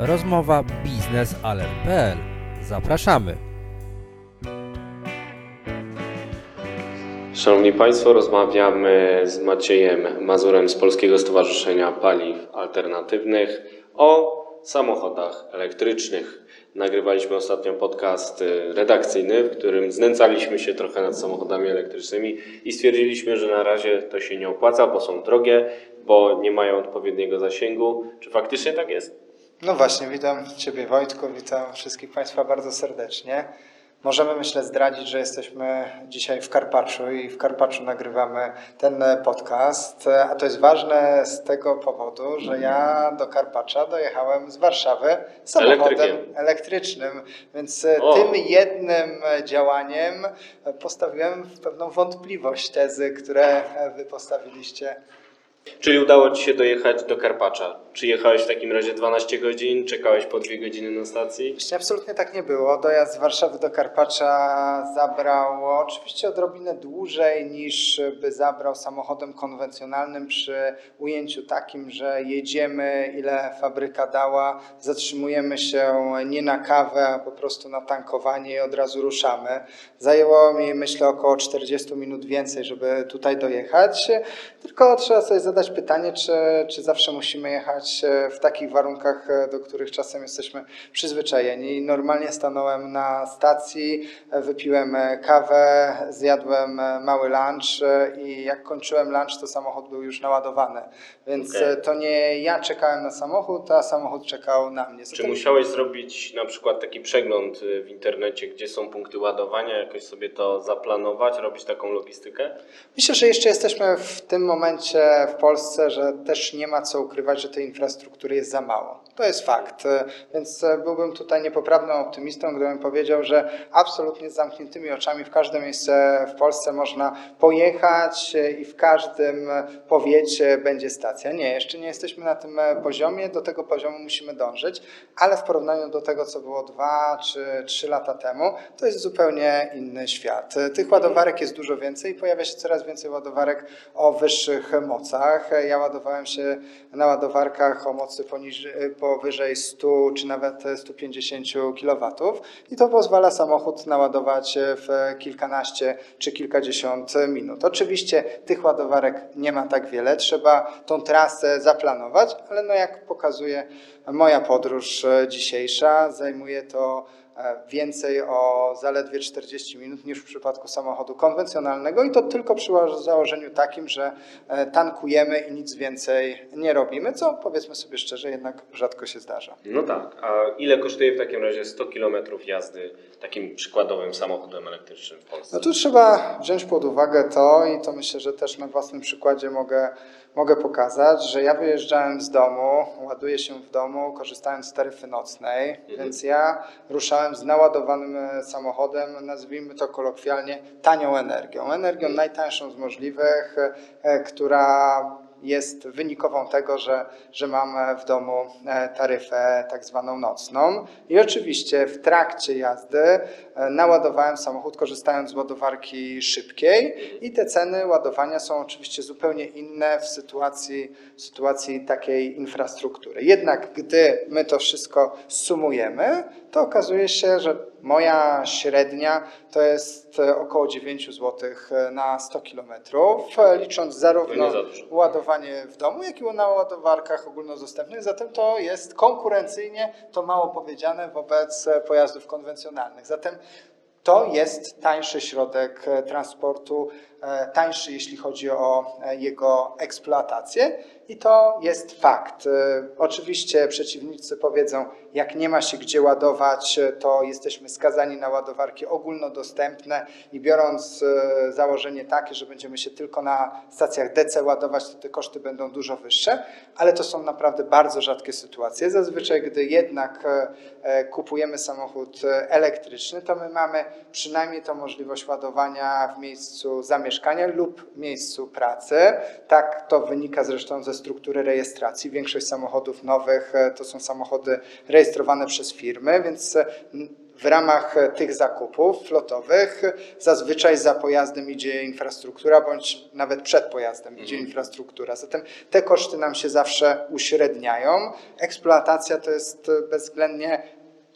Rozmowa biznesalert.pl. Zapraszamy. Szanowni Państwo, rozmawiamy z Maciejem Mazurem z Polskiego Stowarzyszenia Paliw Alternatywnych o samochodach elektrycznych. Nagrywaliśmy ostatnio podcast y, redakcyjny, w którym znęcaliśmy się trochę nad samochodami elektrycznymi i stwierdziliśmy, że na razie to się nie opłaca, bo są drogie, bo nie mają odpowiedniego zasięgu. Czy faktycznie tak jest? No właśnie, witam Ciebie Wojtku, witam wszystkich Państwa bardzo serdecznie. Możemy, myślę, zdradzić, że jesteśmy dzisiaj w Karpaczu i w Karpaczu nagrywamy ten podcast. A to jest ważne z tego powodu, że ja do Karpacza dojechałem z Warszawy samochodem Elektrykiem. elektrycznym, więc O. tym jednym działaniem postawiłem w pewną wątpliwość tezy, które Wy postawiliście. Czyli udało Ci się dojechać do Karpacza? Czy jechałeś w takim razie 12 godzin, czekałeś po 2 godziny na stacji? Właśnie absolutnie tak nie było. Dojazd z Warszawy do Karpacza zabrał oczywiście odrobinę dłużej niż by zabrał samochodem konwencjonalnym przy ujęciu takim, że jedziemy ile fabryka dała, zatrzymujemy się nie na kawę, a po prostu na tankowanie i od razu ruszamy. Zajęło mi myślę około 40 minut więcej, żeby tutaj dojechać. Tylko trzeba sobie zadać pytanie, czy, czy zawsze musimy jechać w takich warunkach, do których czasem jesteśmy przyzwyczajeni. Normalnie stanąłem na stacji, wypiłem kawę, zjadłem mały lunch i jak kończyłem lunch, to samochód był już naładowany. Więc Okej. to nie ja czekałem na samochód, a samochód czekał na mnie. Czy Zatem- musiałeś zrobić na przykład taki przegląd w internecie, gdzie są punkty ładowania, jakoś sobie to zaplanować, robić taką logistykę? Myślę, że jeszcze jesteśmy w tym momencie w Polsce, że też nie ma co ukrywać, że tej infrastruktury jest za mało. To jest fakt. Więc byłbym tutaj niepoprawnym optymistą, gdybym powiedział, że absolutnie z zamkniętymi oczami w każde miejsce w Polsce można pojechać i w każdym powiecie będzie stacja. Nie, jeszcze nie jesteśmy na tym poziomie, do tego poziomu musimy dążyć, ale w porównaniu do tego, co było dwa czy trzy lata temu, to jest zupełnie inny świat. Tych ładowarek jest dużo więcej i pojawia się coraz więcej ładowarek o wyższych mocach. Ja ładowałem się na ładowarkach o mocy poniżej, powyżej 100 czy nawet 150 kW i to pozwala samochód naładować w kilkanaście czy kilkadziesiąt minut. Oczywiście tych ładowarek nie ma tak wiele, trzeba tą trasę zaplanować, ale no jak pokazuje moja podróż dzisiejsza, zajmuje to więcej o zaledwie 40 minut niż w przypadku samochodu konwencjonalnego i to tylko przy założeniu takim, że e, tankujemy i nic więcej nie robimy, co powiedzmy sobie szczerze jednak rzadko się zdarza. No tak. A ile kosztuje w takim razie 100 km jazdy takim przykładowym samochodem elektrycznym w Polsce? No tu trzeba wziąć pod uwagę to i to myślę, że też na własnym przykładzie mogę, mogę pokazać, że ja wyjeżdżałem z domu, ładuję się w domu, korzystając z taryfy nocnej, więc ja ruszałem z naładowanym e, samochodem, nazwijmy to kolokwialnie, tanią energią. Energią najtańszą z możliwych, e, która jest wynikową tego, że, że mam w domu e, taryfę tak zwaną nocną. I oczywiście w trakcie jazdy e, naładowałem samochód korzystając z ładowarki szybkiej i te ceny ładowania są oczywiście zupełnie inne w sytuacji, w sytuacji takiej infrastruktury. Jednak gdy my to wszystko sumujemy, to okazuje się, że moja średnia to jest e, około 9 zł na 100 km, licząc To zarówno ładowanie w domu, jak i na ładowarkach ogólnodostępnych. Zatem to jest konkurencyjnie, to mało powiedziane, wobec e, pojazdów konwencjonalnych. Zatem to jest tańszy środek e, transportu, e, tańszy jeśli chodzi o e, jego eksploatację i to jest fakt. E, Oczywiście przeciwnicy powiedzą, jak nie ma się gdzie ładować, e, to jesteśmy skazani na ładowarki ogólnodostępne i biorąc e, założenie takie, że będziemy się tylko na stacjach DC ładować, to te koszty będą dużo wyższe, ale to są naprawdę bardzo rzadkie sytuacje. Zazwyczaj, gdy jednak e, e, kupujemy samochód e, elektryczny, to my mamy przynajmniej tą możliwość ładowania w miejscu zamieszkania lub miejscu pracy. Tak to wynika zresztą ze struktury rejestracji. Większość samochodów nowych e, to są samochody rejestrowane przez firmy, więc e, W ramach tych zakupów flotowych zazwyczaj za pojazdem idzie infrastruktura, bądź nawet przed pojazdem idzie infrastruktura. Zatem te koszty nam się zawsze uśredniają. Eksploatacja to jest bezwzględnie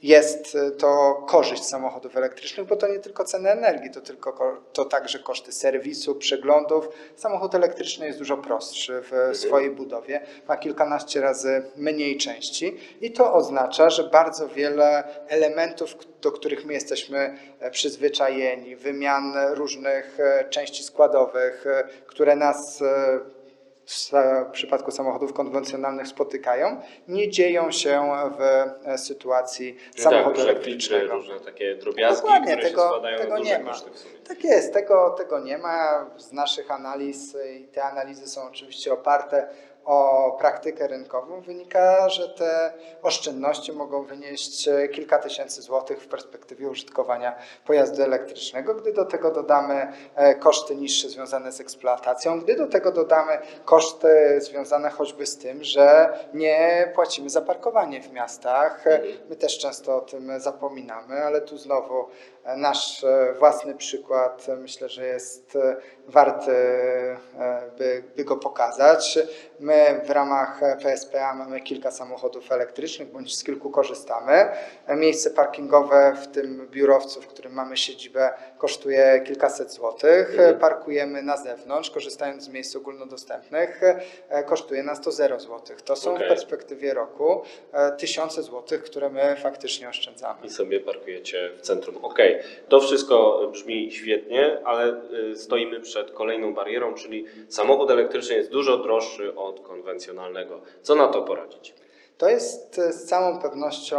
jest to korzyść samochodów elektrycznych, bo to nie tylko ceny energii, to, tylko, ko- to także koszty serwisu, przeglądów. Samochód elektryczny jest dużo prostszy w swojej budowie, ma kilkanaście razy mniej części i to oznacza, że bardzo wiele elementów, do których my jesteśmy e, przyzwyczajeni, wymian różnych e, części składowych, e, które nas w przypadku samochodów konwencjonalnych spotykają, nie dzieją się w e, sytuacji samochodu tak, elektrycznego. różne takie drobiazgi, Dokładnie, które tego- się tego nie ma. Tak jest, tego, tego nie ma. Z naszych analiz y, i te analizy są oczywiście oparte o praktykę rynkową. Wynika, że te oszczędności mogą wynieść e, kilka tysięcy złotych w perspektywie użytkowania pojazdu elektrycznego. Gdy do tego dodamy e, koszty niższe związane z eksploatacją, gdy do tego dodamy koszty związane choćby z tym, że nie płacimy za parkowanie w miastach. E, My też często o tym zapominamy, ale tu znowu nasz e, własny przykład e, myślę, że jest e, warty, by, by go pokazać. My w ramach PSPA mamy kilka samochodów elektrycznych, bądź z kilku korzystamy. Miejsce parkingowe w tym biurowcu, w którym mamy siedzibę, kosztuje kilkaset złotych. E, Parkujemy na zewnątrz, korzystając z miejsc ogólnodostępnych, kosztuje nas to 0 złotych. To są Okej. w perspektywie roku tysiące złotych, które my faktycznie oszczędzamy. I sobie parkujecie w centrum. Okej, to wszystko brzmi świetnie, ale y, stoimy przed kolejną barierą, czyli samochód elektryczny jest dużo droższy od konwencjonalnego. Co na to poradzić? To jest e, z całą pewnością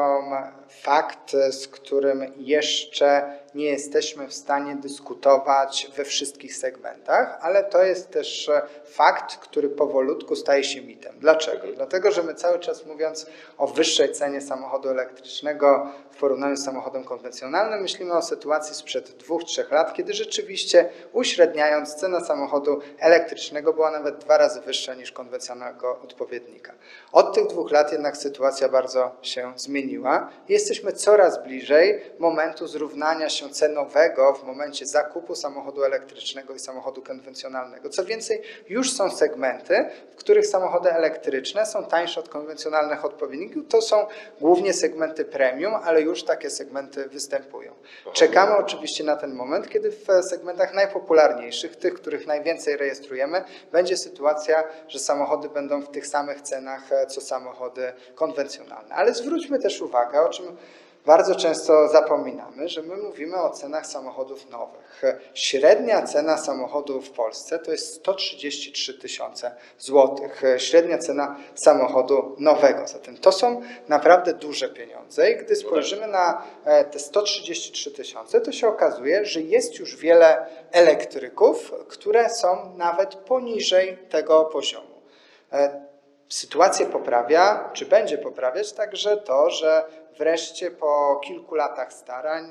fakt, e, z którym jeszcze nie jesteśmy w stanie dyskutować we wszystkich segmentach, ale to jest też e, fakt, który powolutku staje się mitem. Dlaczego? Dlatego, że my cały czas mówiąc o wyższej cenie samochodu elektrycznego w porównaniu z samochodem konwencjonalnym, myślimy o sytuacji sprzed dwóch, trzech lat, kiedy rzeczywiście uśredniając cena samochodu elektrycznego była nawet dwa razy wyższa niż konwencjonalnego odpowiednika. Od tych dwóch lat jednak sytuacja bardzo się zmieniła i jesteśmy coraz bliżej momentu zrównania się cenowego w momencie zakupu samochodu elektrycznego i samochodu konwencjonalnego. Co więcej, już są segmenty, w których samochody elektryczne są tańsze od konwencjonalnych odpowiedników. To są głównie segmenty premium, ale już takie segmenty występują. Czekamy oczywiście na ten moment, kiedy w segmentach najpopularniejszych, tych, których najwięcej rejestrujemy, będzie sytuacja, że samochody będą w tych samych cenach e, co samochody konwencjonalne. Ale zwróćmy też uwagę, o czym bardzo często zapominamy, że my mówimy o cenach samochodów nowych. Średnia cena samochodu w Polsce to jest 133 tysiące złotych. Średnia cena samochodu nowego. Zatem to są naprawdę duże pieniądze i gdy spojrzymy na e, te 133 tysiące, to się okazuje, że jest już wiele elektryków, które są nawet poniżej tego poziomu. E, Sytuację poprawia, czy będzie poprawiać także to, że wreszcie po kilku latach starań,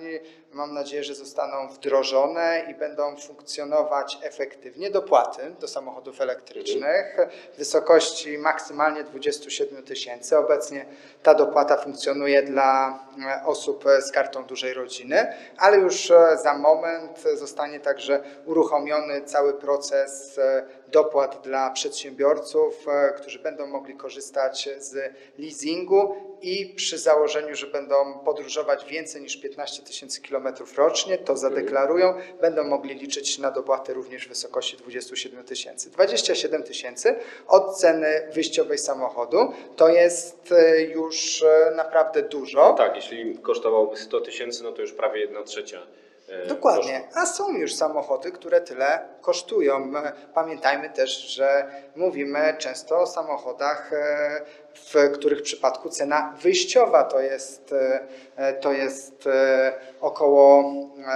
mam nadzieję, że zostaną wdrożone i będą funkcjonować efektywnie dopłaty do samochodów elektrycznych w wysokości maksymalnie 27 tysięcy. Obecnie ta dopłata funkcjonuje dla e, osób z kartą dużej rodziny, ale już e, za moment zostanie także uruchomiony cały proces e, dopłat dla przedsiębiorców, e, którzy będą mogli korzystać z leasingu i przy założeniu, że będą podróżować więcej niż 15 tysięcy kilometrów rocznie, to zadeklarują, będą mogli liczyć na dopłaty również w wysokości 27 tysięcy. 27 tysięcy od ceny wyjściowej samochodu to jest e, już e, naprawdę dużo. Tak, jeśli kosztowałoby 100 tysięcy, no to już prawie 1 trzecia. e, Dokładnie, kosztu. a są już samochody, które tyle kosztują. Pamiętajmy też, że mówimy często o samochodach, e, w których przypadku cena wyjściowa to jest, e, to jest e, około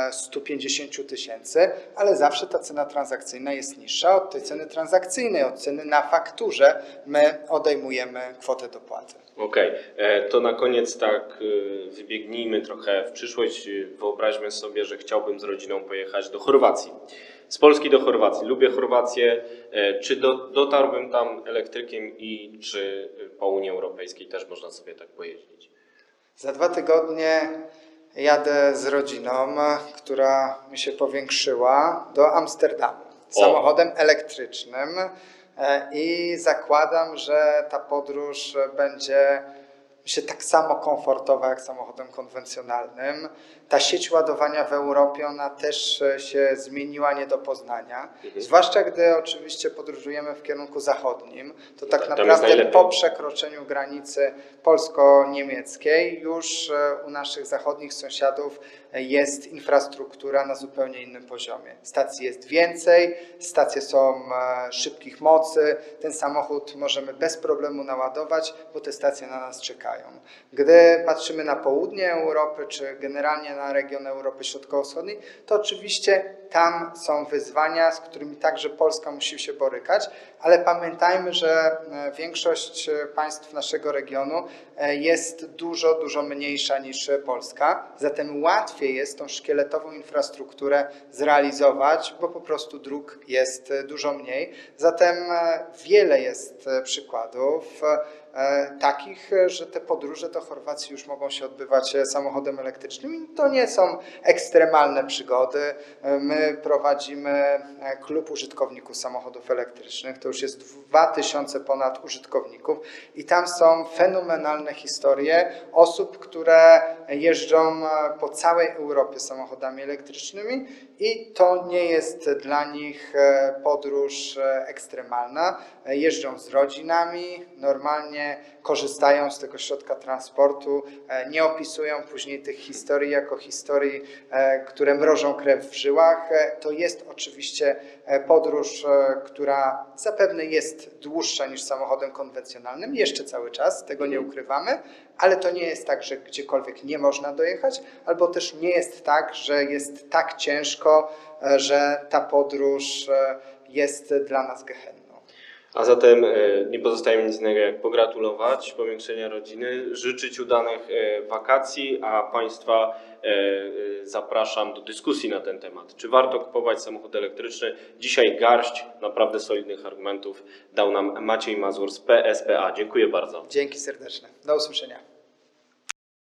e, 150 tysięcy, ale zawsze ta cena transakcyjna jest niższa od tej ceny transakcyjnej, od ceny na fakturze. My odejmujemy kwotę dopłaty. Okej, e, to na koniec tak e, wybiegnijmy trochę w przyszłość. E, Wyobraźmy sobie, że chciałbym z rodziną pojechać do Chorwacji. Z Polski do Chorwacji. Lubię Chorwację. E, Czy do, dotarłbym tam elektrykiem i czy po Unii Europejskiej też można sobie tak pojeździć? Za dwa tygodnie jadę z rodziną, która mi się powiększyła, do Amsterdamu samochodem elektrycznym e, i zakładam, że ta podróż będzie się tak samo komfortowa jak samochodem konwencjonalnym. Ta sieć ładowania w Europie, ona też e, się zmieniła nie do poznania. Mhm. Zwłaszcza gdy oczywiście podróżujemy w kierunku zachodnim, to tak jest naprawdę po przekroczeniu granicy polsko-niemieckiej już e, u naszych zachodnich sąsiadów jest infrastruktura na zupełnie innym poziomie. Stacji jest więcej, stacje są e, szybkich mocy, ten samochód możemy bez problemu naładować, bo te stacje na nas czekają. Gdy patrzymy na południe Europy, czy generalnie na region Europy Środkowo-Wschodniej, to oczywiście tam są wyzwania, z którymi także Polska musi się borykać, ale pamiętajmy, że e, większość e, państw naszego regionu jest dużo, dużo mniejsza niż Polska, zatem łatwiej jest tą szkieletową infrastrukturę zrealizować, bo po prostu dróg jest e, dużo mniej. Zatem e, wiele jest e, przykładów takich, e, że te podróże do Chorwacji już mogą się odbywać e, samochodem elektrycznym i to nie są ekstremalne przygody. E, My prowadzimy e, klub użytkowników samochodów elektrycznych, to już jest 2000 ponad użytkowników i tam są fenomenalne historie osób, które jeżdżą e, po całej Europie samochodami elektrycznymi i to nie jest dla nich e, podróż e, ekstremalna. E, Jeżdżą z rodzinami, normalnie korzystają z tego środka transportu, e, nie opisują później tych historii jako historii, e, które mrożą krew w żyłach. E, To jest oczywiście podróż, która zapewne jest dłuższa niż samochodem konwencjonalnym, jeszcze cały czas, tego nie ukrywamy, ale to nie jest tak, że gdziekolwiek nie można dojechać, albo też nie jest tak, że jest tak ciężko, że ta podróż jest dla nas gehenną. A zatem e, nie pozostaje mi nic innego jak pogratulować powiększenia rodziny, życzyć udanych e, wakacji, a Państwa e, zapraszam do dyskusji na ten temat. Czy warto kupować samochód elektryczny? Dzisiaj garść naprawdę solidnych argumentów dał nam Maciej Mazur z PSPA. Dziękuję bardzo. Dzięki serdeczne. Do usłyszenia.